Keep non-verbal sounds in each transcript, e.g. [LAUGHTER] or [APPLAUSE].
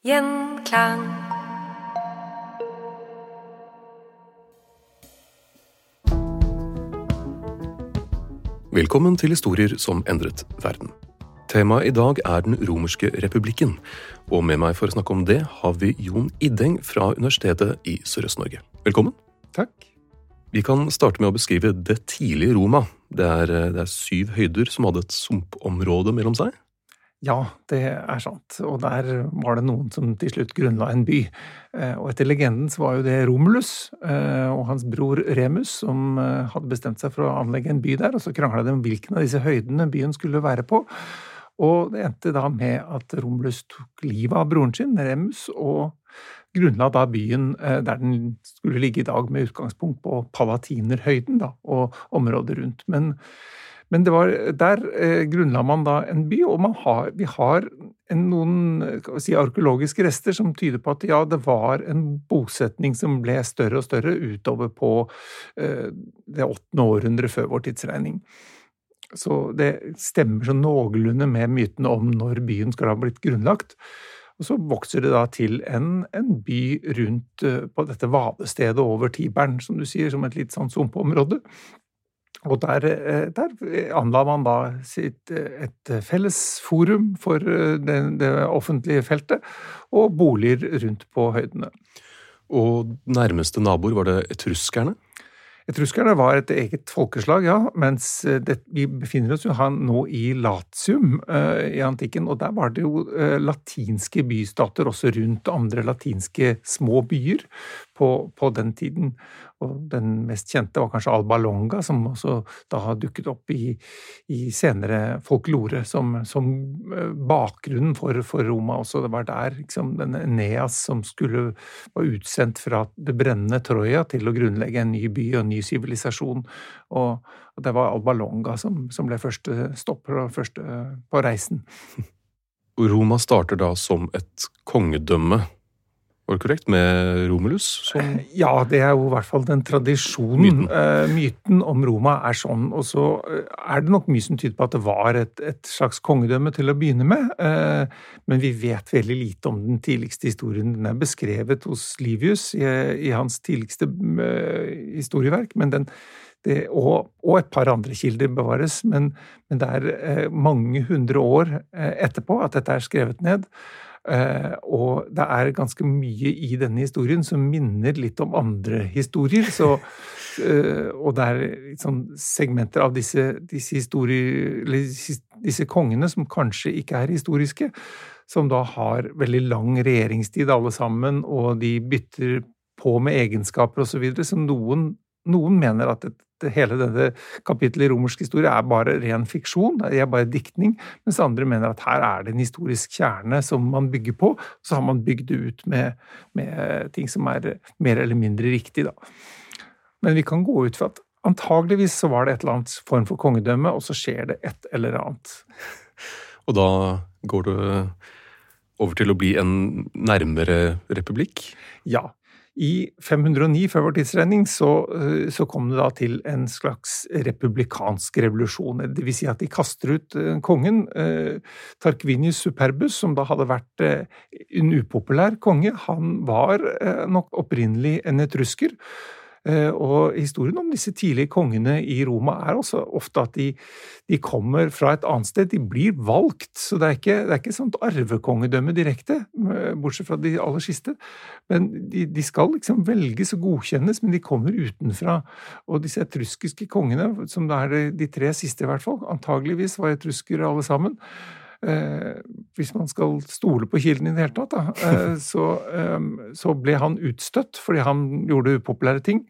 Gjenklang. Velkommen til Historier som endret verden. Temaet i dag er Den romerske republikken, og med meg for å snakke om det har vi Jon Ideng fra Universitetet i Sørøst-Norge. Velkommen. Takk. Vi kan starte med å beskrive det tidlige Roma. Det er, det er syv høyder som hadde et sumpområde mellom seg. Ja, det er sant. Og der var det noen som til slutt grunnla en by. Eh, og etter legenden så var jo det Romulus eh, og hans bror Remus som eh, hadde bestemt seg for å anlegge en by der, og så krangla de om hvilken av disse høydene byen skulle være på. Og det endte da med at Romulus tok livet av broren sin, Remus, og grunnla da byen der den skulle ligge i dag, med utgangspunkt på Palatinerhøyden da, og området rundt. Men men var, der eh, grunnla man da en by, og har, vi har en, noen si, arkeologiske rester som tyder på at ja, det var en bosetning som ble større og større utover på eh, det åttende århundret før vår tidsregning. Så det stemmer så noenlunde med mytene om når byen skal ha blitt grunnlagt. Og så vokser det da til en, en by rundt uh, på dette vadestedet over Tiberen, som du sier, som et litt sånn sumpområde. Og der, eh, der, anla man da sitt, eh, et felles forum for eh, det, det, offentlige feltet, og boliger rundt på høydene. Og nærmeste naboer, var det etruskerne? Etruskerne var et eget folkeslag, ja, mens det, vi befinner oss jo nå i Latium i antikken, og der var det jo latinske bystater også rundt andre latinske små byer på, på den tiden. Og den mest kjente var kanskje Alba Longa, som også da har dukket opp i, i senere folklore som, som eh, bakgrunnen for, for, Roma også. Det var der liksom, denne Eneas som skulle var utsendt fra det brennende Troja til å grunnlegge en ny by og en ny sivilisasjon. Og, og, det var Alba Longa som, som ble første stopp første på reisen. [LAUGHS] Roma starter da som et kongedømme var det korrekt? Med Romulus? Som eh, ja, det er jo i hvert fall den tradisjonen. Myten, uh, myten om Roma er sånn. Og så uh, er det nok mye som tyder på at det var et, et slags kongedømme til å begynne med. Uh, men vi vet veldig lite om den tidligste historien. Den er beskrevet hos Livius i, i hans tidligste historieverk. men den det, og, og, et par andre kilder bevares, men, men det er mange hundre år etterpå at dette er skrevet ned. Eh, og det er ganske mye i denne historien som minner litt om andre historier. Så, [LAUGHS] eh, og det er sånn segmenter av disse, disse, disse kongene som kanskje ikke er historiske, som da har veldig lang regjeringstid alle sammen, og de bytter på med egenskaper osv. Så noen, noen mener at et, hele denne kapittelet i romersk historie er bare ren fiksjon, det er bare diktning, mens andre mener at her er det en historisk kjerne som man bygger på, så har man bygd det ut med, med ting som er mer eller mindre riktig, da. Men vi kan gå ut fra at antageligvis så var det et eller annet form for kongedømme, og så skjer det et eller annet. Og da går det over til å bli en nærmere republikk? Ja. I 509 før vår tidsregning så, eh, så, kom det da til en slags republikansk revolusjon. Det vil si at de kaster ut eh, kongen, eh, Tarquinius Superbus, som da hadde vært en upopulær konge. Han var nok opprinnelig en etrusker. Eh, og historien om disse tidlige kongene i Roma er også ofte at de, de kommer fra et annet sted. De blir valgt, så det er ikke, det er sånt arvekongedømme direkte, eh, bortsett fra de aller siste. Men de, de, skal liksom velges og godkjennes, men de kommer utenfra. Og disse etruskiske kongene, som det er de tre siste i hvert fall, antageligvis var etruskere alle sammen, hvis man skal stole på kilden i det hele tatt, da, [LAUGHS] eh, så, eh, så, ble han utstøtt fordi han gjorde upopulære ting.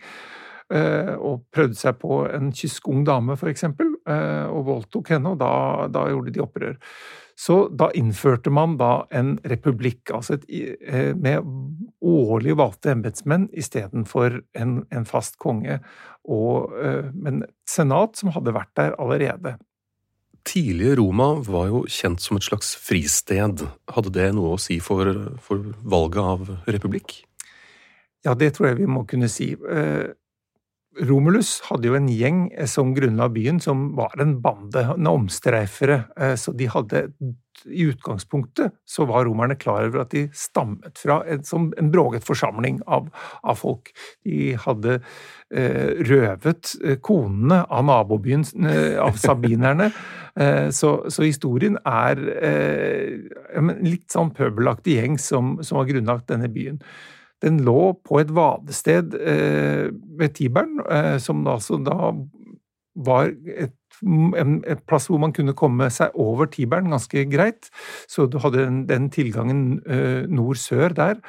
Og prøvde seg på en kysk ung dame, for eksempel, og voldtok henne, og da, da gjorde de opprør. Så da innførte man da en republikk, altså et, eh, med årlig valgte embetsmenn istedenfor en, en fast konge, og, eh, men et senat som hadde vært der allerede. Tidlige Roma var jo kjent som et slags fristed. Hadde det noe å si for, for valget av republikk? Ja, det tror jeg vi må kunne si. Eh, Romulus hadde jo en gjeng eh, som grunnla byen, som var en bande, en omstreifere. Eh, så de hadde I utgangspunktet så var romerne klar over at de stammet fra en, som en bråget forsamling av, av folk. De hadde eh, røvet eh, konene av nabobyen, eh, av sabinerne. [LAUGHS] Eh, så, så, historien er en litt sånn pøbelaktig gjeng som, som har grunnlagt denne byen. Den lå på et vadested eh, ved Tiberen, eh, som altså da var et en, et plass hvor man kunne komme seg over Tiberen ganske greit. Så du hadde den, den tilgangen uh, nord-sør der,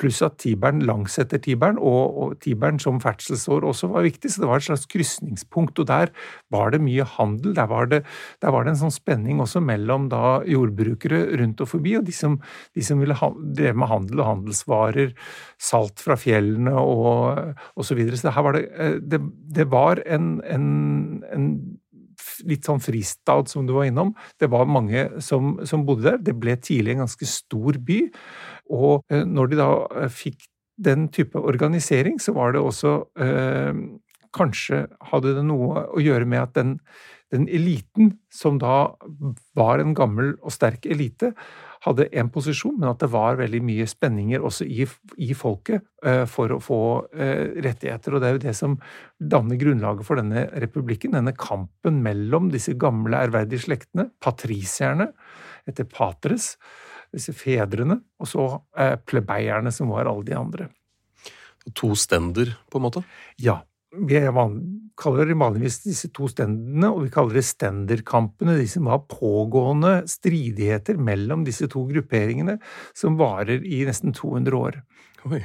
pluss at Tiberen langsetter Tiberen, og, og Tiberen som ferdselsår også var viktig. Så det var et slags krysningspunkt, og der var det mye handel. Der var det, der var det en sånn spenning også mellom da jordbrukere rundt og forbi, og de som, de som ville ha, dreve med handel og handelsvarer, salt fra fjellene og, og så videre. Så det var det, eh, det, det var en, en, en litt sånn fristad som du var innom. Det var mange som, som bodde der. Det ble tidlig en ganske stor by. Og eh, når de da eh, fikk den type organisering, så var det også eh, Kanskje hadde det noe å gjøre med at den, den eliten, som da var en gammel og sterk elite, hadde en posisjon, men at det var veldig mye spenninger også i, i folket uh, for å få uh, rettigheter. Og det er jo det som danner grunnlaget for denne republikken, denne kampen mellom disse gamle, ærverdige slektene, patrisierne etter patres, disse fedrene, og så uh, plebeierne, som var alle de andre. To stender, på en måte? Ja vi kaller vanligvis disse to stendene, og vi kaller det stenderkampene, de som var pågående stridigheter mellom disse to grupperingene, som varer i nesten 200 år. Oi.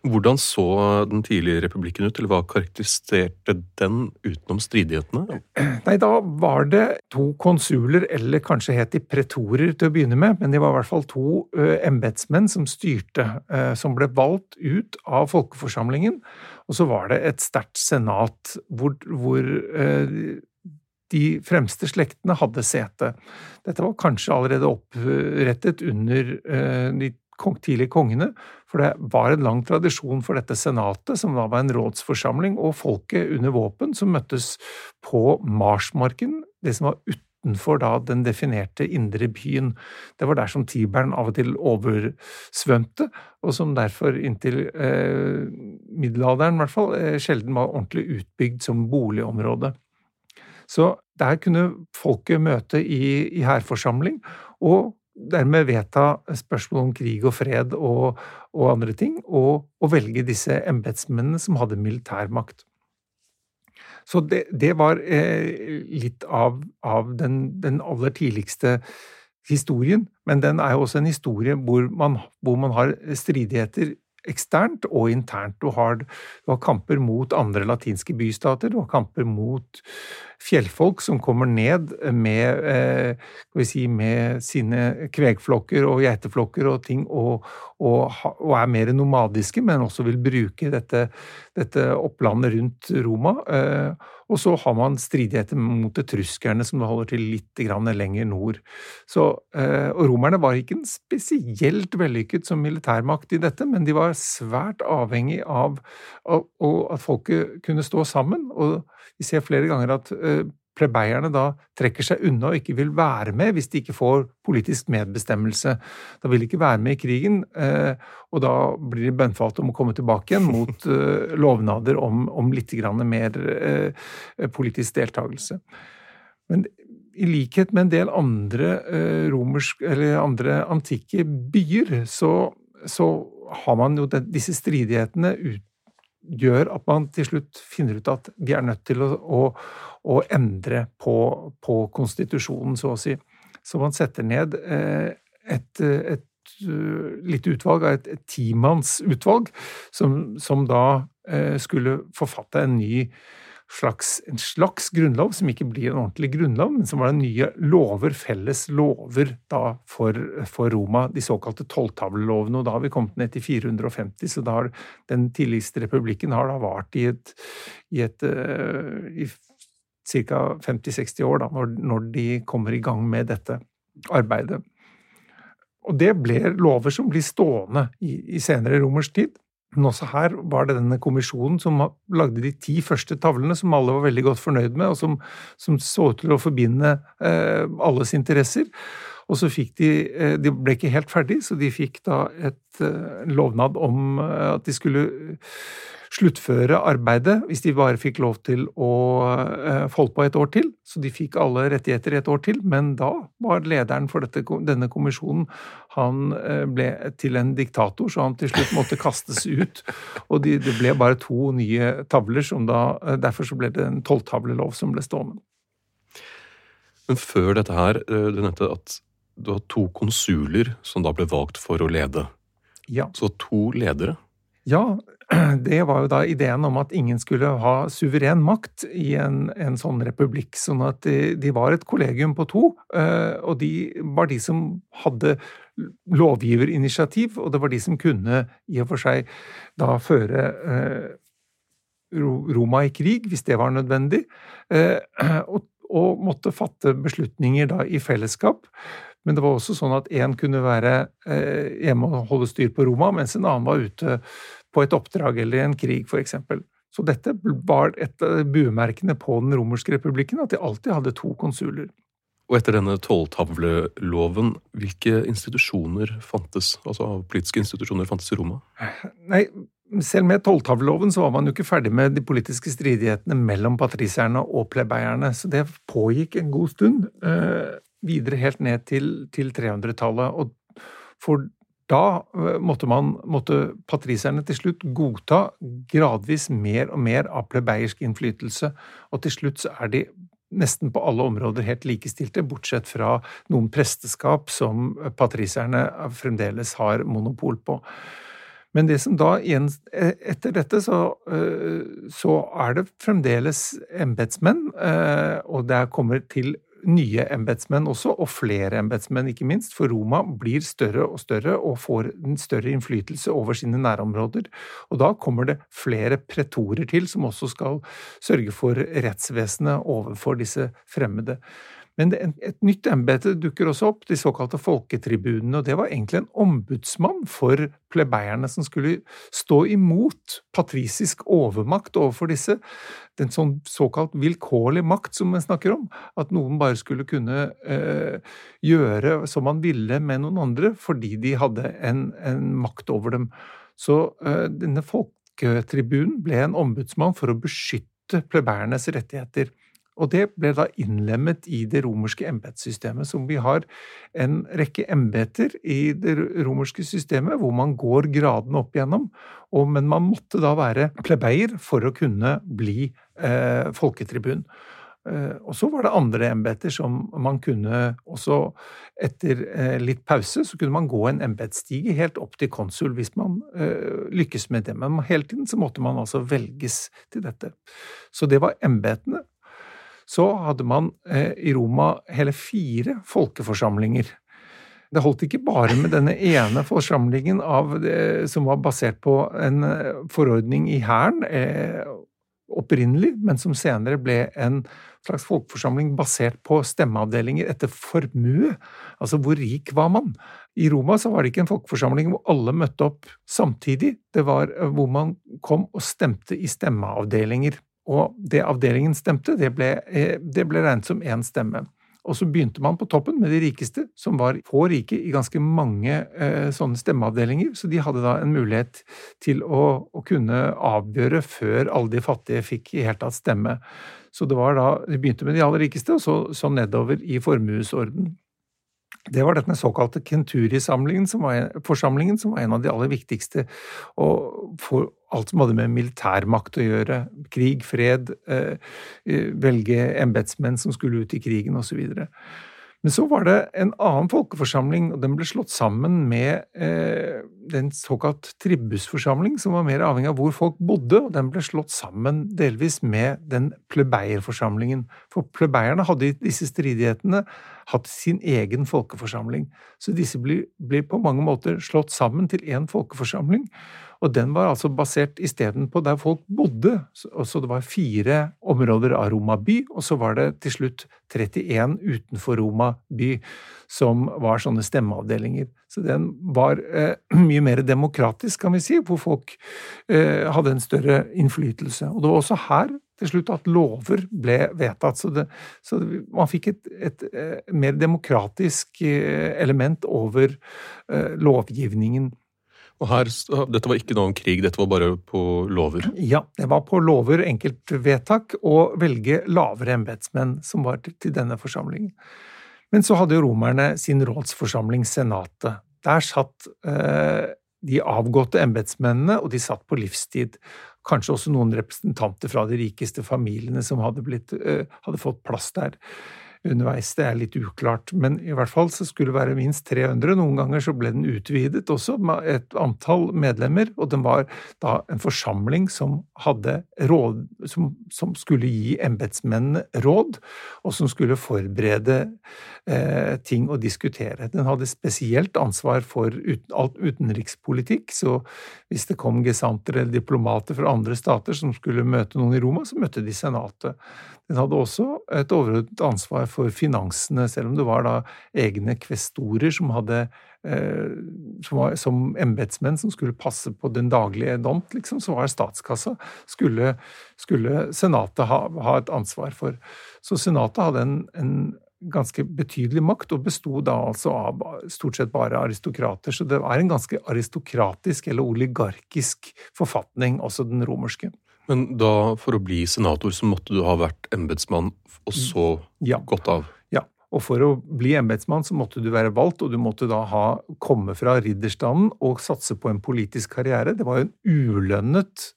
Hvordan så den tidlige republikken ut, eller hva karakteriserte den utenom stridighetene? Nei, Da var det to konsuler, eller kanskje het de pretorer til å begynne med, men de var i hvert fall to uh, embetsmenn som styrte, uh, som ble valgt ut av folkeforsamlingen. Og så var det et sterkt senat hvor, hvor uh, de fremste slektene hadde sete. Dette var kanskje allerede opprettet under de tidlige kongene, for det var en lang tradisjon for dette senatet, som da var en rådsforsamling, og folket under våpen som møttes på Marsmarken, det som var utenfor da den definerte indre byen. Det var der som Tiberen av og til oversvømte, og som derfor inntil eh, middelalderen i hvert fall eh, sjelden var ordentlig utbygd som boligområde. Så der kunne folket møte i, i hærforsamling, og dermed vedta spørsmål om krig og fred og, og andre ting, og, og, velge disse embetsmennene som hadde militærmakt. Så det, det var eh, litt av, av den, den, aller tidligste historien, men den er jo også en historie hvor man, hvor man har stridigheter eksternt og internt. Du har, du har, kamper mot andre latinske bystater, du har kamper mot fjellfolk som kommer ned med, eh, si, med sine kvegflokker og geiteflokker og ting, og, og, og, er mer nomadiske, men også vil bruke dette, dette opplandet rundt Roma. Eh, og så har man stridigheter mot etruskerne, som holder til litt lenger nord. Så, eh, og romerne var ikke en spesielt vellykket som militærmakt i dette, men de var svært avhengig av, av, av at folket kunne stå sammen. og vi ser flere ganger at plebeierne da trekker seg unna og ikke vil være med hvis de ikke får politisk medbestemmelse. Da vil de ikke være med i krigen, eh, og da blir de bønnfalt om å komme tilbake igjen mot [LAUGHS] eh, lovnader om, om litt mer politisk deltakelse. Men i likhet med en del andre romersk, eller andre antikke byer, så, så har man jo disse stridighetene ut gjør at man til slutt finner ut at vi er nødt til å, å, å endre på, på, konstitusjonen, så å si. Så man setter ned eh, et, et, eh, lite utvalg et, et timannsutvalg, som, som da eh, skulle forfatte en ny slags, en slags grunnlov, som ikke blir en ordentlig grunnlov, men som var den nye lover, felles lover da for, for Roma, de såkalte tolvtavlelovene. Og da har vi kommet ned til 450, så da har den tidligste republikken har da vart i et, i et i ca. 50-60 år, da, når, de kommer i gang med dette arbeidet. Og det ble lover som blir stående i, i senere romersk tid. Men også her var det denne kommisjonen som lagde de ti første tavlene, som alle var veldig godt fornøyd med, og som, som så ut til å forbinde eh, alles interesser. Og så fikk de eh, De ble ikke helt ferdig, så de fikk da et eh, lovnad om eh, at de skulle sluttføre arbeidet hvis de bare fikk lov til å holde på et år til. Så de fikk alle rettigheter et år til, men da var lederen for dette, denne kommisjonen han ble til en diktator, så han til slutt måtte kastes ut. Og de, det ble bare to nye tavler, som da, derfor så ble det en tolvtavlelov som ble stående. Men før dette her, du nevnte at du har to konsuler som da ble valgt for å lede. Ja. Så to ledere? Ja, [CLEARS THROAT] det var jo da ideen om at ingen skulle ha suveren makt i en, en sånn republikk. Sånn at de, de, var et kollegium på to, eh, og de var de som hadde lovgiverinitiativ, og det var de som kunne i og for seg da føre eh, Roma i krig, hvis det var nødvendig, eh, [CLEARS THROAT] og, og måtte fatte beslutninger da i fellesskap. Men det var også sånn at én kunne være eh, hjemme og holde styr på Roma, mens en annen var ute på et oppdrag eller i en krig, f.eks. Så dette var et av buemerkene på den romerske republikken, at de alltid hadde to konsuler. Og etter denne tolvtavleloven, hvilke institusjoner fantes, altså politiske institusjoner fantes i Roma? Nei, selv med tolvtavleloven så var man jo ikke ferdig med de politiske stridighetene mellom patricierne og plebeierne, så det pågikk en god stund. Eh, videre helt ned til, til 300-tallet. Og for da eh, måtte, man, måtte patriserne til slutt godta gradvis mer og mer av plebeiersk innflytelse, og til slutt så er de nesten på alle områder helt likestilte, bortsett fra noen presteskap som patriserne fremdeles har monopol på. Men det som da e, Etter dette så, eh, så er det fremdeles embetsmenn, eh, og det kommer til nye embetsmenn også, og flere embetsmenn, ikke minst, for Roma blir større og større og får en større innflytelse over sine nærområder. Og da kommer det flere pretorer til, som også skal sørge for rettsvesenet overfor disse fremmede. Men et nytt embete dukker også opp, de såkalte folketribunene, og det var egentlig en ombudsmann for plebeierne som skulle stå imot patrisisk overmakt overfor disse. Er sånn såkalt vilkårlig makt som vi snakker om, at noen bare skulle kunne eh, gjøre som man ville med noen andre fordi de hadde en, en makt over dem. Så eh, denne folketribunen ble en ombudsmann for å beskytte plebeiernes rettigheter. Og det ble da innlemmet i det romerske embetssystemet, som vi har en rekke embeter i det romerske systemet, hvor man går gradene opp igjennom, og, men man måtte da være plebeier for å kunne bli eh, folketribun. Eh, og så var det andre embeter som man kunne også Etter eh, litt pause så kunne man gå en embetsstige helt opp til konsul hvis man eh, lykkes med det. Men hele tiden så måtte man altså velges til dette. Så det var embetene så hadde man eh, i Roma hele fire folkeforsamlinger. Det holdt ikke bare med denne ene forsamlingen av, som var basert på en eh, forordning i hæren eh, opprinnelig, men som senere ble en slags folkeforsamling basert på stemmeavdelinger etter formue. Altså hvor rik var man? I Roma så var det ikke en folkeforsamling hvor alle møtte opp samtidig. Det var hvor man kom og stemte i stemmeavdelinger. Og det avdelingen stemte, det ble, eh, det ble regnet som én stemme. Og så begynte man på toppen med de rikeste, som var få rike i ganske mange eh, sånne stemmeavdelinger, så de hadde da en mulighet til å, å kunne avgjøre før alle de fattige fikk i hele tatt stemme. Så det var da, de begynte med de aller rikeste, og så, så nedover i formuesorden. Det var denne såkalte Kenturi-forsamlingen som, som, var en av de aller viktigste for alt som hadde med militærmakt å gjøre. Krig, fred, eh, eh, velge embetsmenn som skulle ut i krigen osv. Men så var det en annen folkeforsamling, og den ble slått sammen med eh, en såkalt tribbusforsamling, som var mer avhengig av hvor folk bodde, og den ble slått sammen delvis med den plebeierforsamlingen. For plebeierne hadde i disse stridighetene hatt sin egen folkeforsamling. Så disse ble på mange måter slått sammen til én folkeforsamling. Og den var altså basert isteden på der folk bodde. Så det var fire områder av Roma by, og så var det til slutt 31 utenfor Roma by som var sånne stemmeavdelinger. Så den var eh, [CLEARS THROAT] mye mer demokratisk, kan vi si, hvor folk eh, hadde en større innflytelse. Og det var også her til slutt at lover ble vedtatt. Så, det, så man fikk et, et, et, eh, mer demokratisk eh, element over eh, lovgivningen. Og her, Dette var ikke noe om krig, dette var bare på lover? Ja, det var på lover, enkeltvedtak, og velge lavere embetsmenn som var til denne forsamlingen. Men så hadde romerne sin rådsforsamling, Senatet. Der satt eh, de avgåtte embetsmennene, og de satt på livstid. Kanskje også noen representanter fra de rikeste familiene som hadde, blitt, eh, hadde fått plass der underveis. Det er litt uklart, men i hvert fall så skulle det være minst 300. Noen ganger så ble den utvidet også med et antall medlemmer, og den var da en forsamling som hadde råd, som, som skulle gi embetsmennene råd, og som skulle forberede eh, ting å diskutere. Den hadde spesielt ansvar for uten, alt utenrikspolitikk, så hvis det kom gesanter eller diplomater fra andre stater som skulle møte noen i Roma, så møtte de senatet. Den hadde også et overordnet ansvar for finansene, selv om det var da egne kvestorer som hadde eh, som, var, som embetsmenn som skulle passe på den daglige domt, liksom, så var statskassa skulle, skulle Senatet ha, ha, et ansvar for. Så Senatet hadde en, en ganske betydelig makt, og besto da altså av stort sett bare aristokrater. Så det er en ganske aristokratisk eller oligarkisk forfatning, også den romerske. Men da, for å bli senator, så måtte du ha vært embetsmann og så ja. gått av? Og for å bli embetsmann så måtte du være valgt, og du måtte da ha, komme fra ridderstanden og satse på en politisk karriere. Det var jo en ulønnet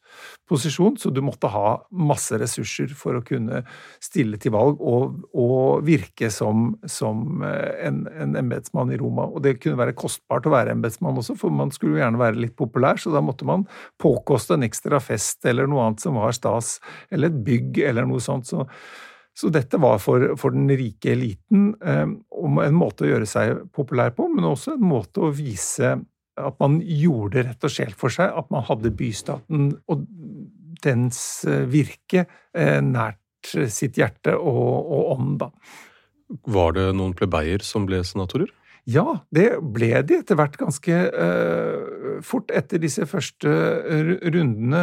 posisjon, så du måtte ha masse ressurser for å kunne stille til valg og, og virke som, som eh, en, en embetsmann i Roma. Og det kunne være kostbart å være embetsmann også, for man skulle jo gjerne være litt populær, så da måtte man påkoste en ekstra fest eller noe annet som var stas, eller et bygg eller noe sånt. så så dette var for, for den rike eliten eh, en måte å gjøre seg populær på, men også en måte å vise at man gjorde rett og slett for seg, at man hadde bystaten og dens eh, virke eh, nært sitt hjerte og, og ånd, da. Var det noen plebeier som ble senatorer? Ja, det ble de etter hvert ganske uh, fort etter disse første rundene.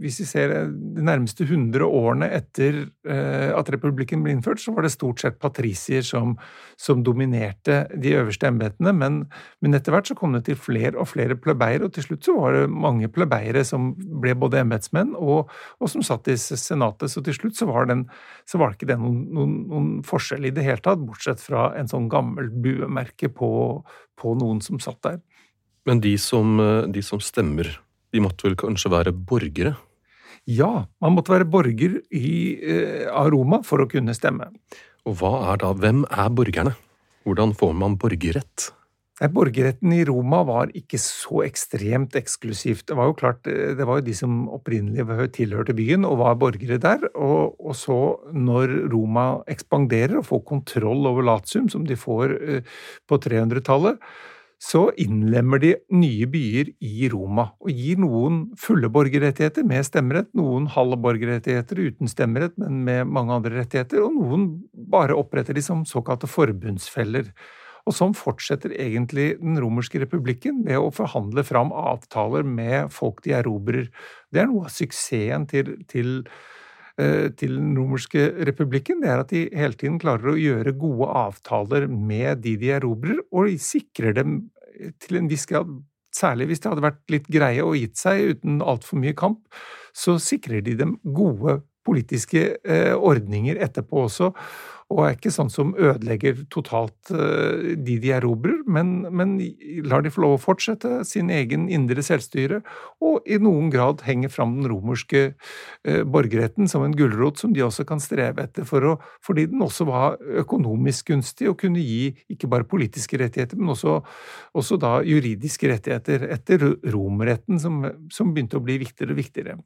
Hvis vi ser de nærmeste 100 årene etter uh, at republikken ble innført, så var det stort sett patrisier som, som dominerte de øverste embetene, men, men, etter hvert så kom det til flere og flere plebeiere, og til slutt så var det mange plebeiere som ble både embetsmenn og, og, som satt i senatet, så til slutt så var, den, så var det ikke noen, noen, noen forskjell i det hele tatt, bortsett fra en sånn gammel buemerke på, på noen som satt der. Men de som, eh, de som stemmer, de måtte vel kanskje være borgere? Ja, man måtte være borger i eh, Roma for å kunne stemme. Og hva er da, hvem er borgerne? Hvordan får man borgerrett? Borgerretten i Roma var ikke så ekstremt eksklusivt. Det var jo klart, eh, det var jo de som opprinnelig tilhørte byen og var borgere der. Og, og så, når Roma ekspanderer og får kontroll over Latium, som de får på 300-tallet, så innlemmer de nye byer i Roma og gir noen fulle borgerrettigheter med stemmerett, noen halve borgerrettigheter uten stemmerett, men med mange andre rettigheter, og noen bare oppretter de som såkalte forbundsfeller. Og sånn fortsetter egentlig den romerske republikken ved å forhandle fram avtaler med folk de erobrer. Det er noe av suksessen til, til, til den romerske republikken. Det er at de hele tiden klarer å gjøre gode avtaler med de de erobrer, og sikrer dem til en viss grad Særlig hvis de hadde vært litt greie og gitt seg uten altfor mye kamp, så sikrer de dem gode politiske eh, ordninger etterpå også. Og er ikke sånn som ødelegger totalt uh, de de erobrer, men, men, lar de få lov å fortsette sin egen indre selvstyre, og i noen grad henger fram den romerske uh, borgerretten som en gulrot som de også kan streve etter, for å, fordi den også var økonomisk gunstig og kunne gi ikke bare politiske rettigheter, men også, også da juridiske rettigheter etter romerretten, som, som begynte å bli viktigere og viktigere.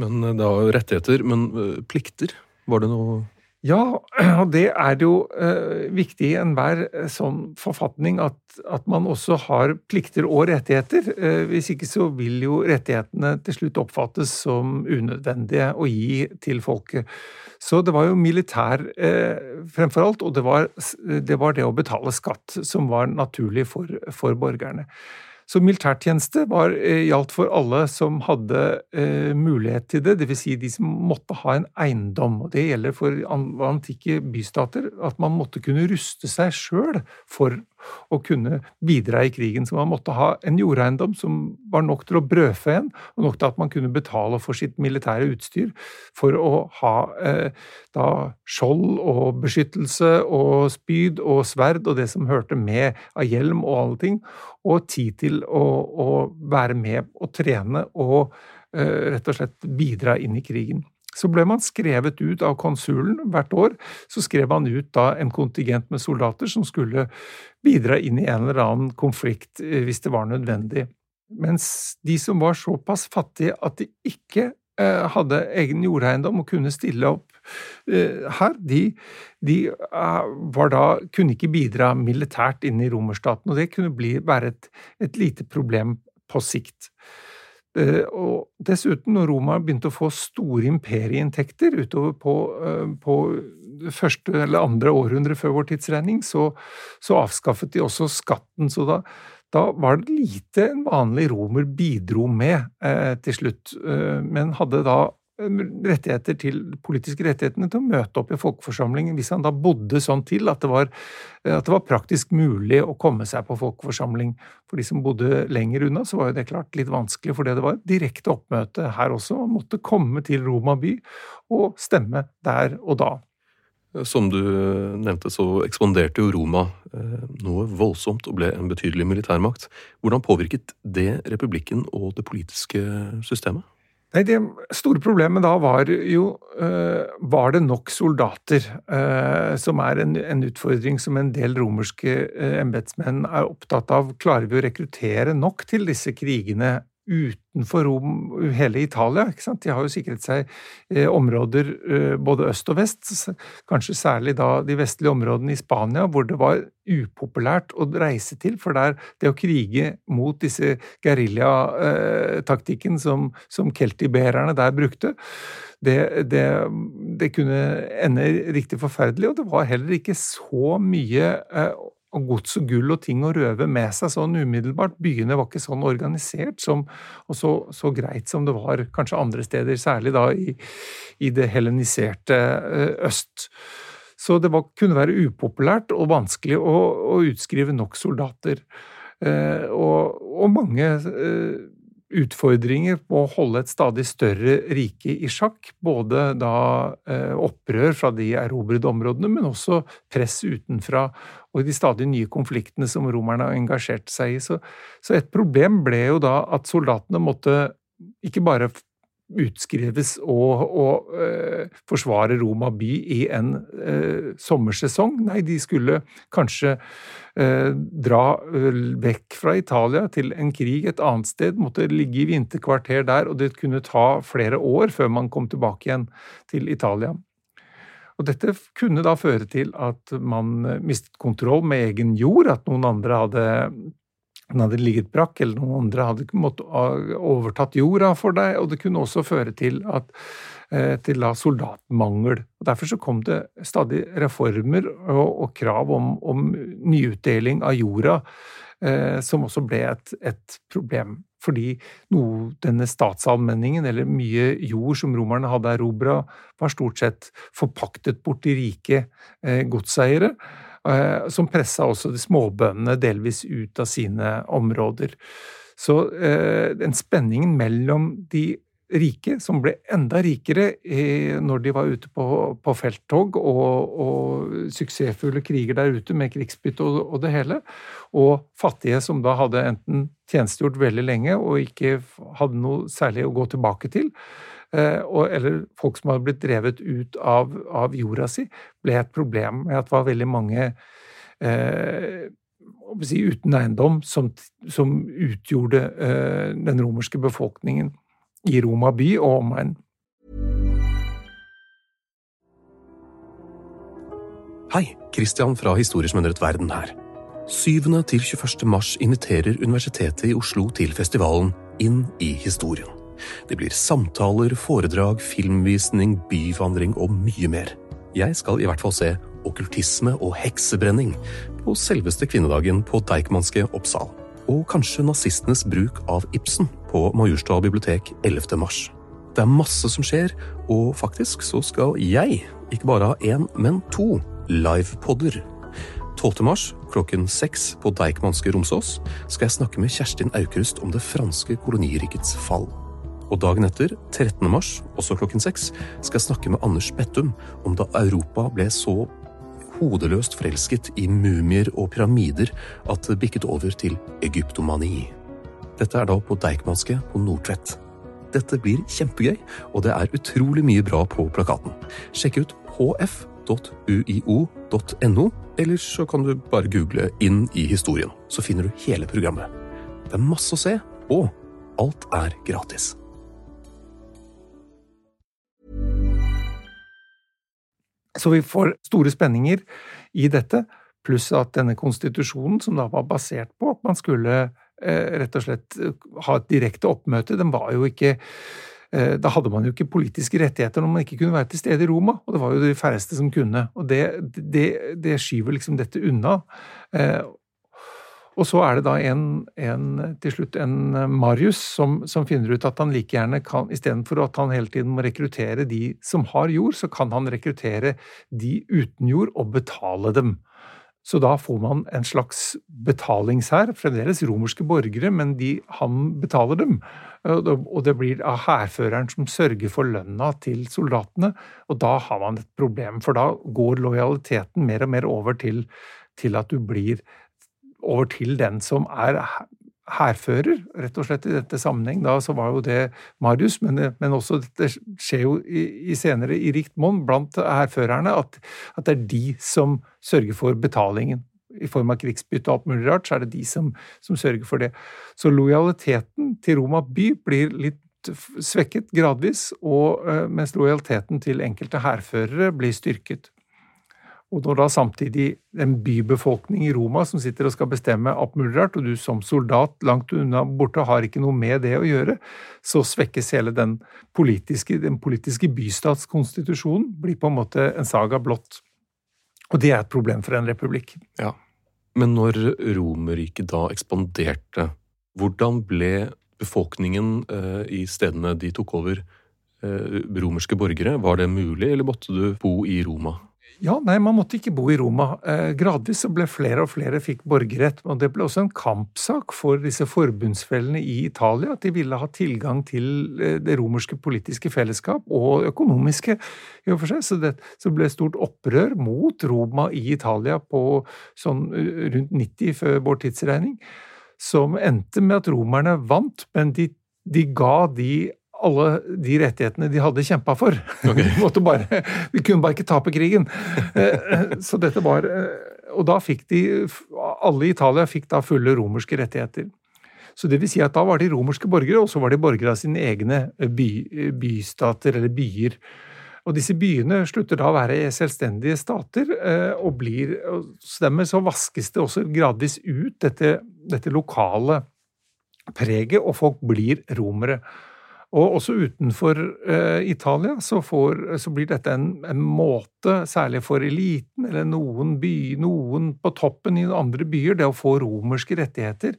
Men eh, det var rettigheter, men eh, plikter? Var det noe ja, [CLEARS THROAT] og det er jo eh, viktig i enhver eh, sånn forfatning at, at, man også har plikter og rettigheter. Eh, hvis ikke så vil jo rettighetene til slutt oppfattes som unødvendige å gi til folket. Så det var jo militær eh, fremfor alt, og det var, det var, det å betale skatt som var naturlig for, for borgerne. Så militærtjeneste var, eh, gjaldt for alle som hadde eh, mulighet til det, dvs. Si de som måtte ha en eiendom. og Det gjelder for antikke bystater at man måtte kunne ruste seg sjøl for å kunne bidra i krigen. Så man måtte ha en jordeiendom som var nok til å brødfø en, og nok til at man kunne betale for sitt militære utstyr for å ha eh, da skjold og beskyttelse og spyd og sverd og det som hørte med av hjelm og alle ting, og tid til å, å være med og trene og eh, rett og slett bidra inn i krigen. Så ble man skrevet ut av konsulen hvert år. Så skrev man ut da en kontingent med soldater som skulle bidra inn i en eller annen konflikt eh, hvis det var nødvendig. Mens de som var såpass fattige at de ikke eh, hadde egen jordeiendom og kunne stille opp eh, her, de, de da, kunne ikke bidra militært inn i romerstaten, og det kunne bli, være et, et lite problem på sikt. Eh, og dessuten, når Roma begynte å få store imperieinntekter utover på, eh, på første eller andre århundre før vår tidsregning, så, så, avskaffet de også skatten. Så da, da, var det lite en vanlig romer bidro med eh, til slutt, eh, men hadde da rettigheter til, politiske rettighetene til å møte opp i folkeforsamlingen hvis han da bodde sånn til at det, var, at det var praktisk mulig å komme seg på folkeforsamling. For de som bodde lenger unna, så var jo det klart litt vanskelig, fordi det var direkte oppmøte her også. Man måtte komme til Roma by og stemme der og da. Som du nevnte, så ekspanderte jo Roma eh, noe voldsomt og ble en betydelig militærmakt. Hvordan påvirket det republikken og det politiske systemet? Nei, Det store problemet da var jo uh, Var det nok soldater? Uh, som er en, utfordring som en del romerske uh, embetsmenn er opptatt av. Klarer vi å rekruttere nok til disse krigene utenfor Rom, hele Italia. ikke sant? De har jo sikret seg eh, områder eh, både øst og vest, kanskje særlig da de vestlige områdene i Spania, hvor det var upopulært å reise til. For der, det å krige mot disse geriljataktikken som, som keltibererne der brukte, det, det, det, kunne ende riktig forferdelig, og det var heller ikke så mye eh, og gods og gull og ting å røve med seg sånn umiddelbart. Byene var ikke sånn organisert som, og så, så, greit som det var kanskje andre steder, særlig da i, i det heleniserte eh, øst. Så det var, kunne være upopulært og vanskelig å, å utskrive nok soldater. Eh, og, og, mange eh, utfordringer på å holde et stadig større rike i sjakk. Både da eh, opprør fra de erobrede områdene, men også press utenfra og de stadig nye konfliktene som romerne har engasjert seg i. Så, så et problem ble jo da at soldatene måtte ikke bare utskrives og, og uh, forsvare Roma by i en uh, sommersesong. Nei, de skulle kanskje uh, dra vekk fra Italia til en krig et annet sted, måtte ligge i vinterkvarter der, og det kunne ta flere år før man kom tilbake igjen til Italia. Og dette kunne da føre til at man mistet kontroll med egen jord, at noen andre hadde den hadde ligget brakk, eller noen andre hadde måttet overtatt jorda for deg, og det kunne også føre til, at, eh, til soldatmangel. Og Derfor så kom det stadig reformer og, og krav om, om, nyutdeling av jorda, eh, som også ble et, et problem. Fordi noe, denne statsallmenningen, eller mye jord som romerne hadde erobra, var stort sett forpaktet bort til rike eh, godseiere. Eh, som pressa også de småbøndene delvis ut av sine områder. Så eh, den spenningen mellom de rike, som ble enda rikere når de var ute på, på felttog og, og, suksessfulle kriger der ute med krigsbytte og, det hele, og fattige som da hadde enten tjenestegjort veldig lenge og ikke hadde noe særlig å gå tilbake til, eh, eller folk som hadde blitt drevet ut av, av jorda si, ble et problem med at det var veldig mange eh, si, uten eiendom som, som utgjorde eh, den romerske befolkningen i Roma by og omegn. Hei, Christian fra Historisk mønret verden her. 7. til 21. mars inviterer Universitetet i Oslo til festivalen Inn i historien. Det blir samtaler, foredrag, filmvisning, byvandring og mye mer. Jeg skal i hvert fall se okkultisme og heksebrenning på selveste kvinnedagen på Deichmanske Oppsal og kanskje nazistenes bruk av Ibsen på Majorstua bibliotek 11. mars. Det er masse som skjer, og faktisk så skal jeg ikke bare ha én, men to livepoder 12. mars klokken seks på Deichmanske Romsås skal jeg snakke med Kjerstin Aukrust om det franske kolonirikets fall. Og dagen etter, 13. mars, også klokken seks, skal jeg snakke med Anders Bettum om da Europa ble så hodeløst forelsket i mumier og pyramider at det bikket over til egyptomani. Dette er da på Deichmanske på Nordtvedt. Dette blir kjempegøy, og det er utrolig mye bra på plakaten. Sjekk ut hf.uio.no, eller så kan du bare google 'Inn i historien', så finner du hele programmet. Det er masse å se, og alt er gratis. Så vi får store spenninger i dette, pluss at denne konstitusjonen, som da var basert på at man skulle eh, rett og slett eh, ha et direkte oppmøte, den var jo ikke eh, da hadde man jo ikke politiske rettigheter når man ikke kunne være til stede i Roma, og det var jo de færreste som kunne. Og det, det, det skyver liksom dette unna. Og så er det da en, en, til slutt en eh, Marius som, som, finner ut at han like gjerne kan, istedenfor at han hele tiden må rekruttere de som har jord, så kan han rekruttere de uten jord og betale dem. Så da får man en slags betalingshær, fremdeles romerske borgere, men de, han betaler dem. Og det blir av hærføreren som sørger for lønna til soldatene, og da har man et problem, for da går lojaliteten mer og mer over til, til at du blir over til den som er hærfører, rett og slett i dette sammenheng. Da så var jo det Marius, men, men også det skjer jo i, i senere i rikt monn blant hærførerne at, at, det er de som sørger for betalingen. I form av krigsbytte og alt mulig rart, så er det de som, som sørger for det. Så lojaliteten til Roma by blir litt svekket gradvis, og, eh, mens lojaliteten til enkelte hærførere blir styrket. Og når da samtidig en bybefolkning i Roma som sitter og skal bestemme rart, og du som soldat langt unna borte har ikke noe med det å gjøre, så svekkes hele den politiske, den politiske bystatskonstitusjonen. Blir på en måte en saga blått. Og det er et problem for en republikk. Ja. Men når Romerriket da ekspanderte, hvordan ble befolkningen eh, i stedene de tok over, eh, romerske borgere? Var det mulig, eller måtte du bo i Roma? Ja, nei, man måtte ikke bo i Roma. Eh, gradvis så ble flere og flere fikk borgerrett. og Det ble også en kampsak for disse forbundsfellene i Italia. At de ville ha tilgang til eh, det romerske politiske fellesskap, og økonomiske i og for seg. Så det, så ble stort opprør mot Roma i Italia på sånn eh, rundt 90 før vår tidsregning. Som endte med at romerne vant, men de, de ga de alle de rettighetene de hadde kjempa for. Okay. [LAUGHS] De, bare, de, kunne bare ikke tape krigen. Eh, så dette var eh, Og da fikk de Alle i Italia fikk da fulle romerske rettigheter. Så det vil si at da var de romerske borgere, og så var de borgere av sine egne by, bystater eller byer. Og disse byene slutter da å være selvstendige stater, eh, og blir så Dermed så vaskes det også gradvis ut dette, dette lokale preget, og folk blir romere. Og også utenfor eh, Italia så, får, så, blir dette en, en, måte, særlig for eliten eller noen, by, noen på toppen i andre byer, det å få romerske rettigheter.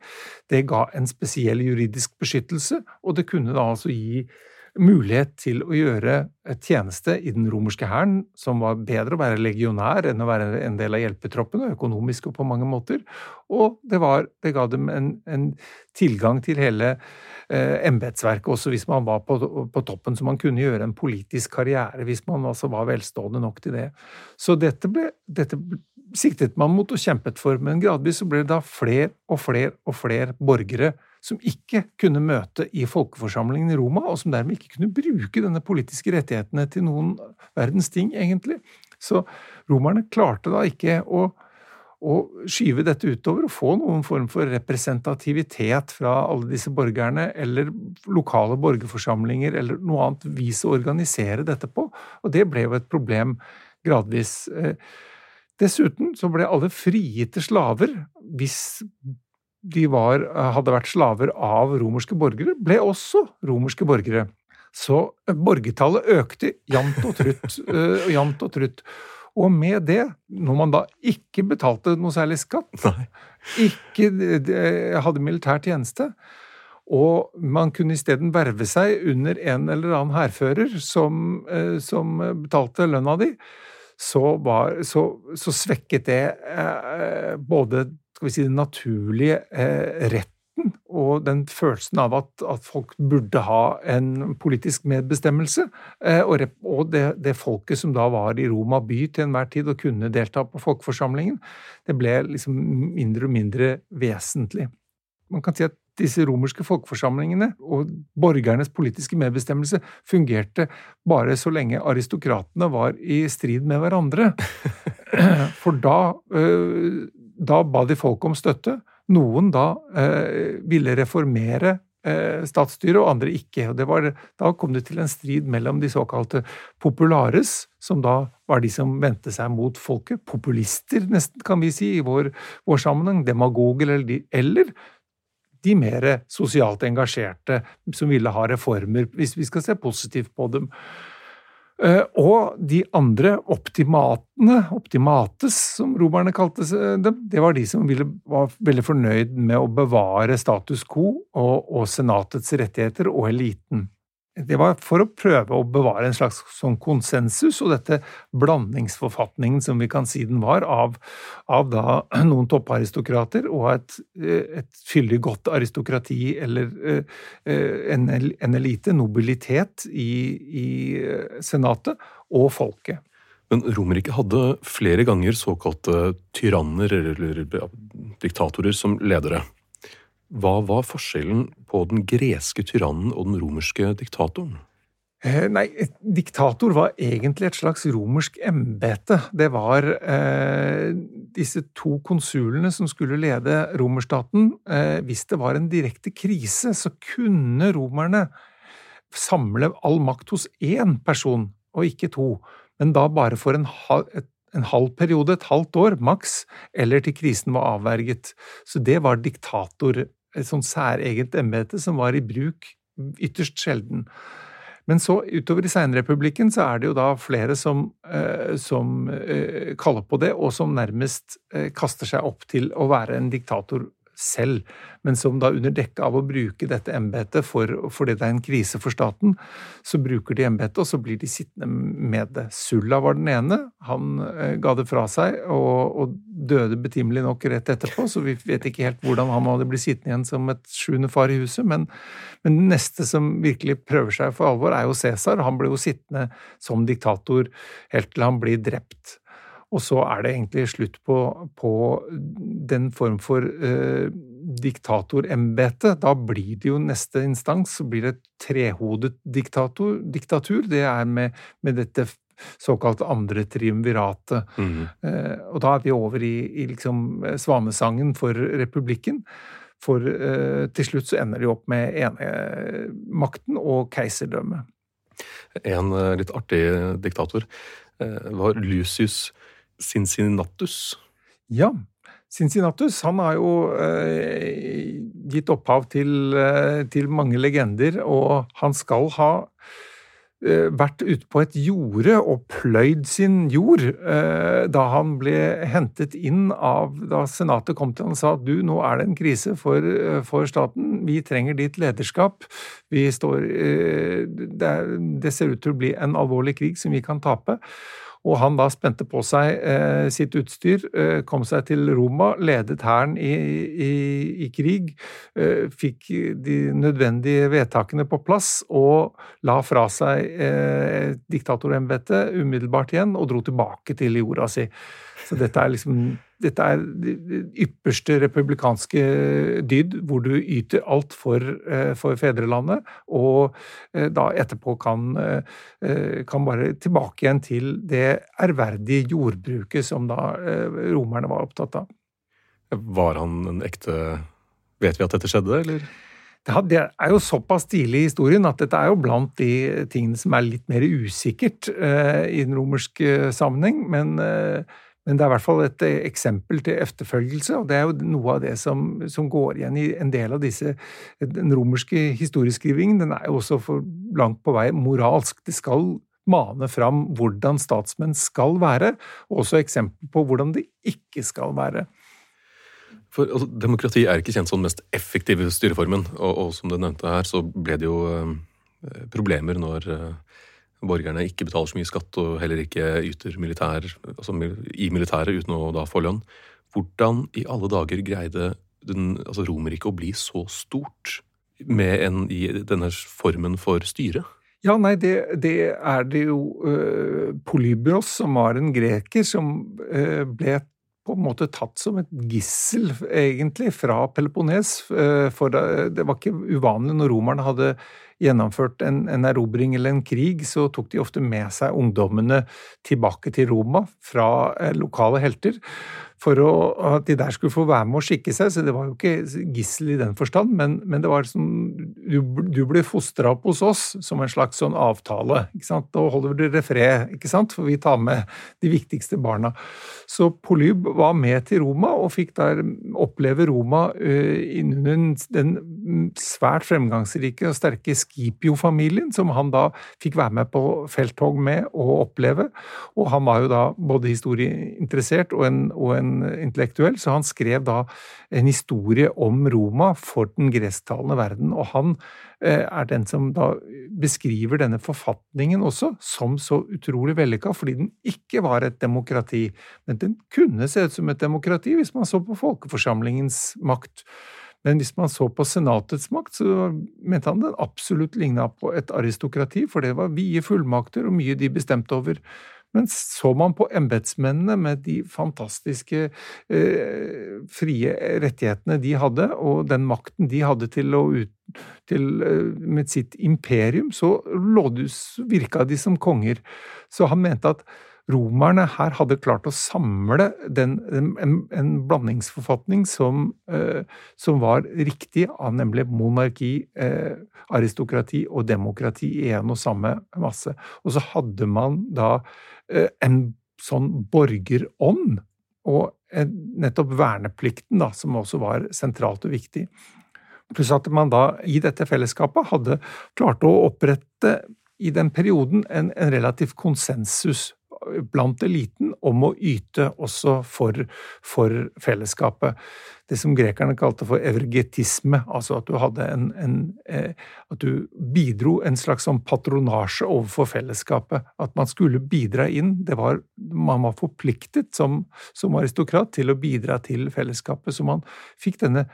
Det ga en spesiell juridisk beskyttelse, og det kunne da altså gi mulighet til å gjøre tjeneste i den romerske hæren, som var bedre å være legionær enn å være en del av hjelpetroppene, økonomisk og på mange måter. Og det, var, det ga dem en, en, tilgang til hele embetsverket, også hvis man var på, på, toppen, så man kunne gjøre en politisk karriere hvis man altså var velstående nok til det. Så dette, ble, dette siktet man mot og kjempet for, men gradvis så ble det da flere og flere og flere borgere som ikke kunne møte i folkeforsamlingen i Roma, og som dermed ikke kunne bruke denne politiske rettighetene til noen verdens ting, egentlig. Så romerne klarte da ikke å, å skyve dette utover og få noen form for representativitet fra alle disse borgerne, eller lokale borgerforsamlinger, eller noe annet vis å organisere dette på. Og det ble jo et problem gradvis. Eh, dessuten så ble alle frigitte slaver hvis de var, hadde vært slaver av romerske borgere, ble også romerske borgere. Så eh, borgertallet økte jevnt og trutt. uh, jant og trutt. Og med det, når man da ikke betalte noe særlig skatt, Nei. ikke hadde militær tjeneste, og man kunne isteden verve seg under en eller annen hærfører som, uh, som betalte lønna di, så, var, så, så svekket det eh, både skal vi si, den naturlige eh, retten og den følelsen av at, at, folk burde ha en politisk medbestemmelse. Eh, og, det, det, folket som da var i Roma by til enhver tid og kunne delta på folkeforsamlingen, det ble liksom mindre og mindre vesentlig. Man kan si at disse romerske folkeforsamlingene og borgernes politiske medbestemmelse fungerte bare så lenge aristokratene var i strid med hverandre. [LAUGHS] For da øh, da ba de folk om støtte. Noen da eh, ville reformere eh, statsstyret, og andre ikke. Og var, da kom det til en strid mellom de såkalte populares, som da var de som vendte seg mot folket, populister nesten, kan vi si, i vår, vår sammenheng, demagoger eller de, eller de mer sosialt engasjerte som ville ha reformer, hvis vi skal se positivt på dem. Eh, og de andre optimatene, optimates som romerne kalte dem, det var de som ville, var veldig fornøyd med å bevare status quo og, og senatets rettigheter og eliten. Det var for å prøve å bevare en slags sånn konsensus, og dette blandingsforfatningen, som vi kan si den var, av, av da noen topparistokrater og et, et, fyldig godt aristokrati eller eh, en, en elite, nobilitet, i, i senatet og folket. Men Romerike hadde flere ganger såkalte tyranner eller diktatorer som ledere. Hva var forskjellen på den greske tyrannen og den romerske diktatoren? Eh, nei, diktator var egentlig et slags romersk embete. Det var eh, disse to konsulene som skulle lede romerstaten. Eh, hvis det var en direkte krise, så kunne romerne samle all makt hos én person, og ikke to. Men da bare for en, et, en halv periode, et halvt år maks, eller til krisen var avverget. Så det var diktator et sånn særegent embete som var i bruk ytterst sjelden. Men så utover i seinrepublikken så er det jo da flere som, eh, som eh, kaller på det, og som nærmest eh, kaster seg opp til å være en diktator selv, men som da under dekke av å bruke dette embetet for, fordi det er en krise for staten, så bruker de embetet, og så blir de sittende med det. Sulla var den ene. Han eh, ga det fra seg og, og, døde betimelig nok rett etterpå, så vi vet ikke helt hvordan han hadde blitt sittende igjen som et sjuende far i huset. Men, men den neste som virkelig prøver seg for alvor, er jo Cæsar. Han ble jo sittende som diktator helt til han blir drept. Og så er det egentlig slutt på, på den form for eh, diktatorembete. Da blir det jo neste instans så blir det et trehodet diktator, diktatur. Det er med, med dette såkalt andre triumviratet. Mm. Eh, og da er vi over i, i liksom svanesangen for republikken. For eh, til slutt så ender de opp med enemakten og keiserdømmet. En eh, litt artig diktator eh, var Lucius Cincinnatus. Ja. Cincinnatus han har jo eh, gitt opphav til, eh, til, mange legender, og han skal ha Eh, vært ute på et jorde og pløyd sin jord eh, da han ble hentet inn av Da Senatet kom til han og sa at du, nå er det en krise for, eh, for staten, vi trenger ditt lederskap. Vi står, det, det ser ut til å bli en alvorlig krig som vi kan tape. Og han da spente på seg eh, sitt utstyr, eh, kom seg til Roma, ledet hæren i, i, i, krig, eh, fikk de nødvendige vedtakene på plass og la fra seg eh, diktatorembetet umiddelbart igjen og dro tilbake til jorda si. Så dette er liksom dette er ypperste republikanske dyd, hvor du yter alt for, eh, for fedrelandet, og eh, da etterpå kan, eh, kan, bare tilbake igjen til det ærverdige jordbruket som da romerne var opptatt av. Var han en ekte Vet vi at dette skjedde, eller? Det er jo såpass tidlig i historien at dette er jo blant de tingene som er litt mer usikkert i den romerske sammenheng. Men men det er i hvert fall et eh, eksempel til efterfølgelse, og det er jo noe av det som, som går igjen i en del av disse Den romerske historieskrivingen den er jo også for langt på vei moralsk. Det skal mane fram hvordan statsmenn skal være, og også eksempel på hvordan det ikke skal være. For altså, Demokrati er ikke kjent som den mest effektive styreformen, og, og, som du nevnte her, så ble det jo eh, problemer når eh, borgerne ikke betaler så mye skatt og heller ikke yter militær, altså i militæret uten å da få lønn. Hvordan i alle dager greide den, altså Romerriket å bli så stort med en, i denne formen for styre? Ja, nei, det, det er det jo uh, Polybros, som var en greker, som uh, ble på en måte tatt som et gissel, egentlig, fra Peloponnes. Uh, for det var ikke uvanlig når romerne hadde gjennomført en, en, erobring eller en krig, så tok de ofte med seg ungdommene tilbake til Roma fra eh, lokale helter for å, at de der skulle få være med å skikke seg. Så det var jo ikke gissel i den forstand, men, men det var sånn Du, du blir fostra opp hos oss som en slags sånn avtale. ikke sant? Da holder dere fred, ikke sant? for vi tar med de viktigste barna. Så Polyb var med til Roma og fikk der oppleve Roma uh, innen den svært fremgangsrike og sterke Scipio-familien, som han da fikk være med på felttog med og oppleve. Og han var jo da både historieinteressert og en, og en intellektuell, så han skrev da en historie om Roma for den gresstalende verden. Og han eh, er den som da beskriver denne forfatningen også som så utrolig vellykka, fordi den ikke var et demokrati. Men den kunne se ut som et demokrati hvis man så på folkeforsamlingens makt. Men hvis man så på senatets makt, så mente han den absolutt ligna på et aristokrati, for det var vide fullmakter og mye de bestemte over. Men så man på embetsmennene med de fantastiske eh, frie rettighetene de hadde, og den makten de hadde til å ut, til, eh, med sitt imperium, så virka de som konger. Så han mente at romerne her hadde klart å samle den, en, en, blandingsforfatning som, eh, som, var riktig, av nemlig monarki, eh, aristokrati og demokrati i en og samme masse. Og så hadde man da eh, en sånn borgerånd, og nettopp verneplikten, da, som også var sentralt og viktig. Pluss at man da i dette fellesskapet hadde klart å opprette i den perioden en, en relativ konsensus blant eliten om å yte også for, for, fellesskapet. Det som grekerne kalte for evergetisme, altså at du en, en eh, At du bidro en slags sånn patronasje overfor fellesskapet. At man skulle bidra inn. Det var, man var forpliktet som, som aristokrat til å bidra til fellesskapet. Så man fikk denne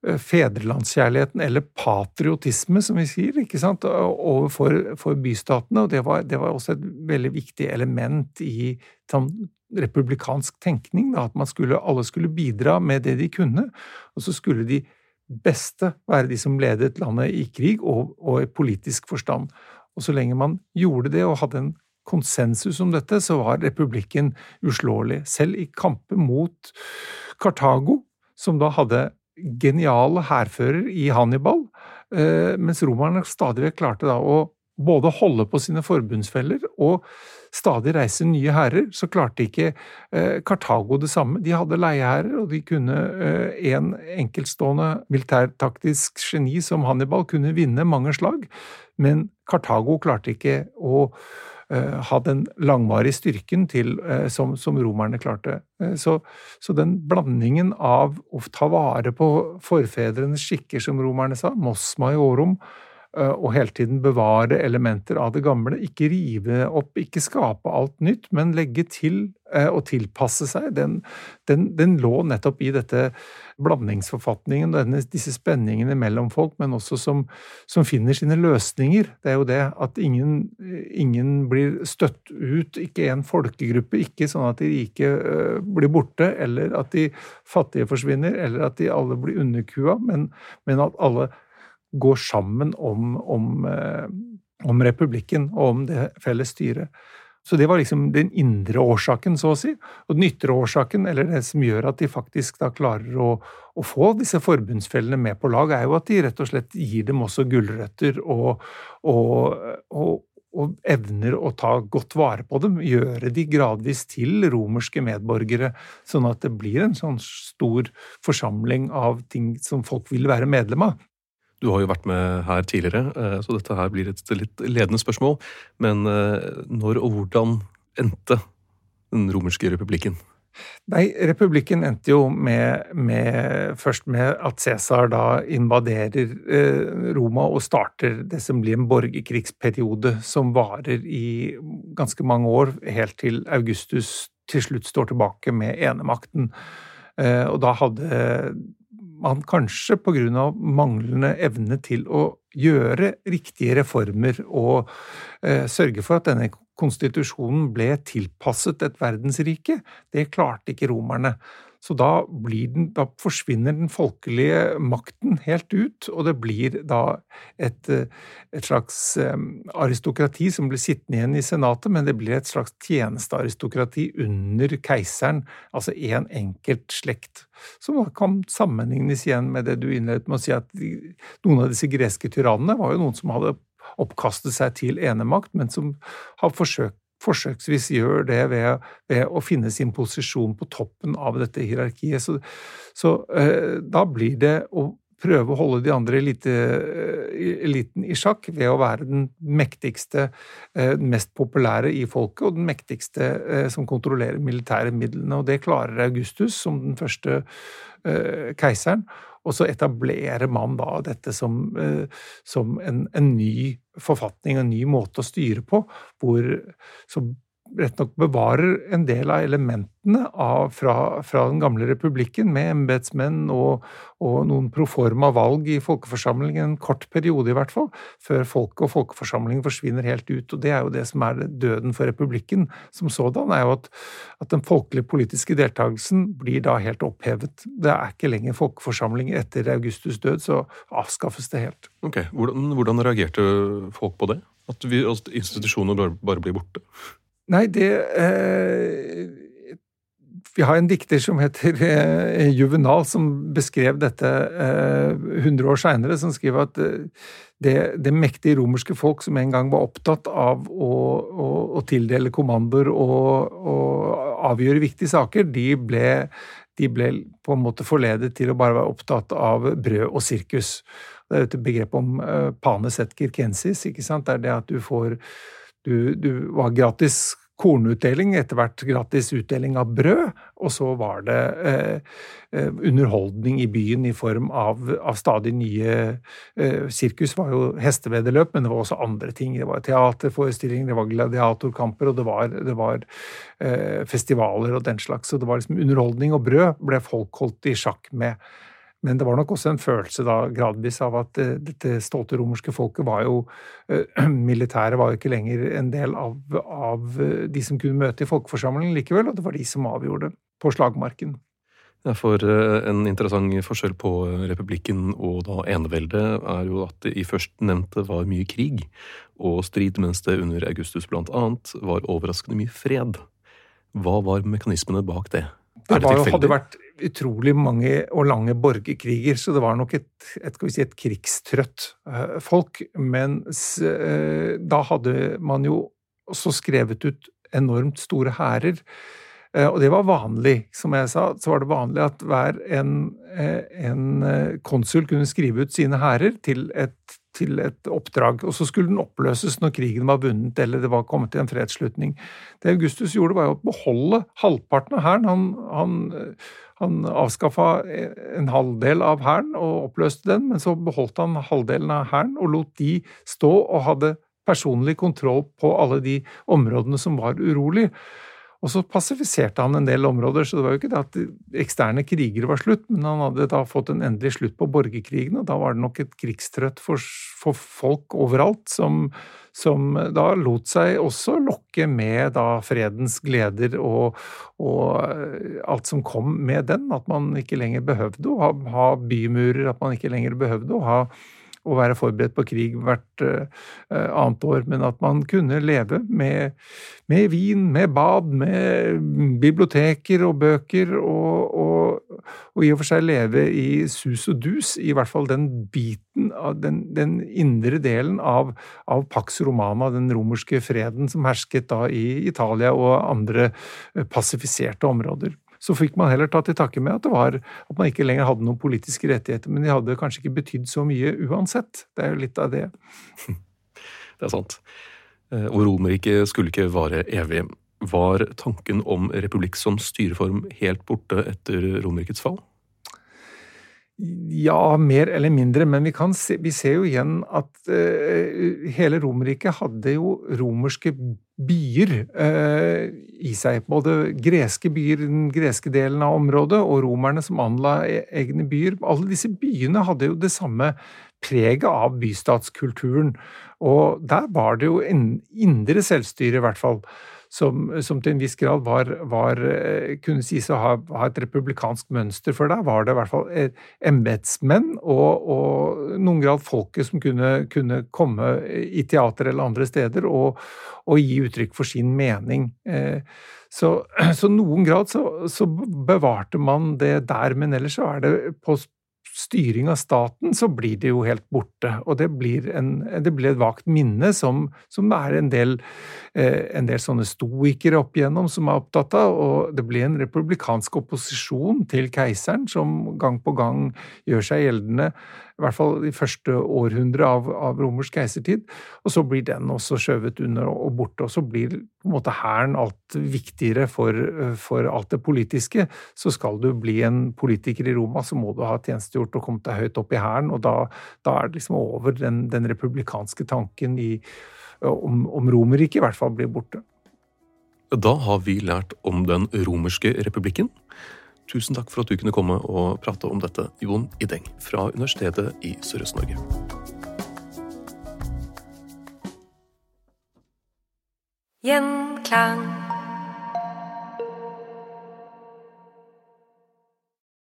fedrelandskjærligheten, eller patriotisme, som vi sier, ikke sant, overfor for bystatene. og det var, det var, også et veldig viktig element i sånn, republikansk tenkning, da, at man skulle, alle skulle bidra med det de kunne, og så skulle de beste være de som ledet landet i krig og, og i politisk forstand. Og så lenge man gjorde det og hadde en konsensus om dette, så var republikken uslåelig. Selv i kamper mot Kartago, som da hadde genial hærfører i Hannibal, eh, mens romerne stadig vekk klarte da å både holde på sine forbundsfeller og stadig reise nye hærer, så klarte ikke eh, Kartago det samme. De hadde leiehærer, og de kunne eh, en enkeltstående militærtaktisk geni som Hannibal kunne vinne mange slag, men Kartago klarte ikke å ha den langvarige styrken til, uh, som, som, romerne klarte. Uh, så, så, den blandingen av å ta vare på forfedrenes skikker, som romerne sa, mos majorum, Eh, og hele tiden bevare elementer av det gamle. Ikke rive opp, ikke skape alt nytt, men legge til eh, og tilpasse seg. Den, den, den lå nettopp i dette blandingsforfatningen, og disse spenningene mellom folk, men også som, som, finner sine løsninger. Det er jo det at ingen, ingen blir støtt ut, ikke en folkegruppe, ikke sånn at de rike uh, blir borte, eller at de fattige forsvinner, eller at de alle blir underkua, men, men at alle går sammen om, om, eh, om, republikken og om det felles styret. Så det var liksom den indre årsaken, så å si. Og den ytre årsaken, eller det som gjør at de faktisk da klarer å, å få disse forbundsfellene med på lag, er jo at de rett og slett gir dem også gulrøtter og, og, og, og evner å ta godt vare på dem, gjøre de gradvis til romerske medborgere, sånn at det blir en sånn stor forsamling av ting som folk vil være medlem av. Du har jo vært med her tidligere, eh, så dette her blir et litt ledende spørsmål. Men eh, når og hvordan endte den romerske republikken? Nei, republikken endte jo med, med, først med at Cæsar da invaderer eh, Roma og starter det som blir en borgerkrigsperiode som varer i ganske mange år, helt til Augustus til slutt står tilbake med enemakten. Og da hadde man kanskje på grunn av manglende evne til å gjøre riktige reformer og eh, sørge for at denne konstitusjonen ble tilpasset et verdensrike, det klarte ikke romerne. Så da, den, da, forsvinner den folkelige makten helt ut, og det blir da et, et, slags aristokrati som blir sittende igjen i Senatet, men det blir et slags tjenestearistokrati under keiseren, altså én en enkelt slekt, som kan sammenlignes igjen med det du innledet med å si at noen av disse greske tyrannene var jo noen som hadde oppkastet seg til enemakt, men som har forsøkt forsøksvis gjør det ved, ved, å finne sin posisjon på toppen av dette hierarkiet. Så, så eh, da blir det å prøve å holde de andre elite, eh, eliten i sjakk ved å være den mektigste, eh, mest populære i folket, og den mektigste eh, som kontrollerer militære midlene. Og det klarer Augustus som den første eh, keiseren. Og så etablerer man da dette som, eh, som en, en, ny forfatning, en ny måte å styre på, hvor som rett nok bevarer en del av elementene av, fra, fra, den gamle republikken, med embetsmenn og, og, noen proforma valg i folkeforsamlingen, en kort periode i hvert fall, før folket og folkeforsamlingen forsvinner helt ut. Og det er jo det som er døden for republikken som sådan, er jo at, at den folkelige politiske deltakelsen blir da helt opphevet. Det er ikke lenger folkeforsamling etter Augustus' død, så avskaffes det helt. Ok, Hvordan, hvordan reagerte folk på det? At, vi, at institusjoner bare blir borte? Nei, det eh, Vi har en dikter som heter eh, Juvenal, som beskrev dette eh, 100 år seinere, som skriver at eh, det, det, mektige romerske folk som en gang var opptatt av å, å, å tildele kommandoer og, og, avgjøre viktige saker, de ble, de ble på en måte forledet til å bare være opptatt av brød og sirkus. Det er et begrepet om uh, panes et kirkensis, ikke sant? Det er det at du får du, du var gratis kornutdeling, etter hvert gratis utdeling av brød, og så var det eh, eh, underholdning i byen i form av, av stadig nye eh, Sirkus var jo hesteveddeløp, men det var også andre ting. Det var teaterforestillinger, det var gladiatorkamper, og det var, det var eh, festivaler og den slags. Så det var liksom underholdning og brød ble folk holdt i sjakk med. Men det var nok også en følelse da gradvis av at uh, dette stolte romerske folket var jo [CLEARS THROAT] uh, Militæret var jo ikke lenger en del av, av uh, de som kunne møte i folkeforsamlingen likevel, og det var de som avgjorde på slagmarken. Ja, for En interessant forskjell på republikken og da eneveldet er jo at det i førstnevnte var mye krig og strid, mens det under Augustus blant annet var overraskende mye fred. Hva var mekanismene bak det? Det, det var, hadde vært utrolig mange og lange borgerkriger, så det var nok et, et, si, et krigstrøtt uh, folk. Men uh, da hadde man jo også skrevet ut enormt store hærer. Uh, og det var vanlig, som jeg sa. Så var det vanlig at hver en, en konsul kunne skrive ut sine hærer til et til et oppdrag, og så skulle den oppløses når krigen var vunnet eller det var kommet til en fredsslutning. Det Augustus gjorde, var å beholde halvparten av hæren. Han, han, han avskaffa en halvdel av hæren og oppløste den, men så beholdt han halvdelen av hæren og lot de stå og hadde personlig kontroll på alle de områdene som var urolig. Og så passifiserte han en del områder, så det var jo ikke det at eksterne krigere var slutt, men han hadde da fått en endelig slutt på borgerkrigen, og da var det nok et krigstrøtt for, for folk overalt som, som, da lot seg også lokke med da fredens gleder og, og, eh, alt som kom med den. At man ikke lenger behøvde å ha, ha bymurer, at man ikke lenger behøvde å ha å være forberedt på krig hvert uh, annet år, men at man kunne leve med, med, vin, med bad, med biblioteker og bøker, og, og, og, i og for seg leve i sus og dus, i hvert fall den biten den, den indre delen av, av, Pax Romana, den romerske freden som hersket da i Italia og andre eh, pasifiserte områder så fikk man heller ta til takke med at var at man ikke lenger hadde noen politiske rettigheter, men de hadde kanskje ikke betydd så mye uansett. Det er jo litt av det. [LAUGHS] Det er sant. Eh, og Romerriket skulle ikke vare evig. Var tanken om republikk som styreform helt borte etter Romerrikets fall? Ja, mer eller mindre, men vi, se, vi ser jo igjen at uh, hele Romerriket hadde jo romerske byer uh, i seg. Både greske byer, den greske delen av området, og romerne som anla e, egne byer. Alle disse byene hadde jo det samme preget av bystatskulturen, og der var det jo en indre selvstyre, i hvert fall som, som, til en viss grad var, var eh, kunne sies å ha, ha, et republikansk mønster. For deg, var det i hvert fall eh, embetsmenn og, og noen grad folket som kunne, kunne, komme i teater eller andre steder og, og gi uttrykk for sin mening. Eh, så, [CLEARS THROAT] så noen grad så, så, bevarte man det der, men ellers så er det på styring av staten, så blir det jo helt borte. Og det blir, en, det blir et vagt minne som, som er en del, eh, en del sånne stoikere opp igjennom som er opptatt av, og det blir en republikansk opposisjon til keiseren som gang på gang gjør seg gjeldende i hvert fall de første århundre av, av, romersk keisertid. Og så blir den også skjøvet under og borte, og så blir på en måte hæren alt viktigere for, for, alt det politiske. Så skal du bli en politiker i Roma, så må du ha tjenestegjort og kommet deg høyt opp i hæren, og da, da, er det liksom over den, den republikanske tanken i, om, om Romerriket i hvert fall blir borte. Da har vi lært om den romerske republikken. Tusen takk for at du kunne komme og prate om dette, Jon Ideng fra Universitetet i Sørøst-Norge. Gjenklang.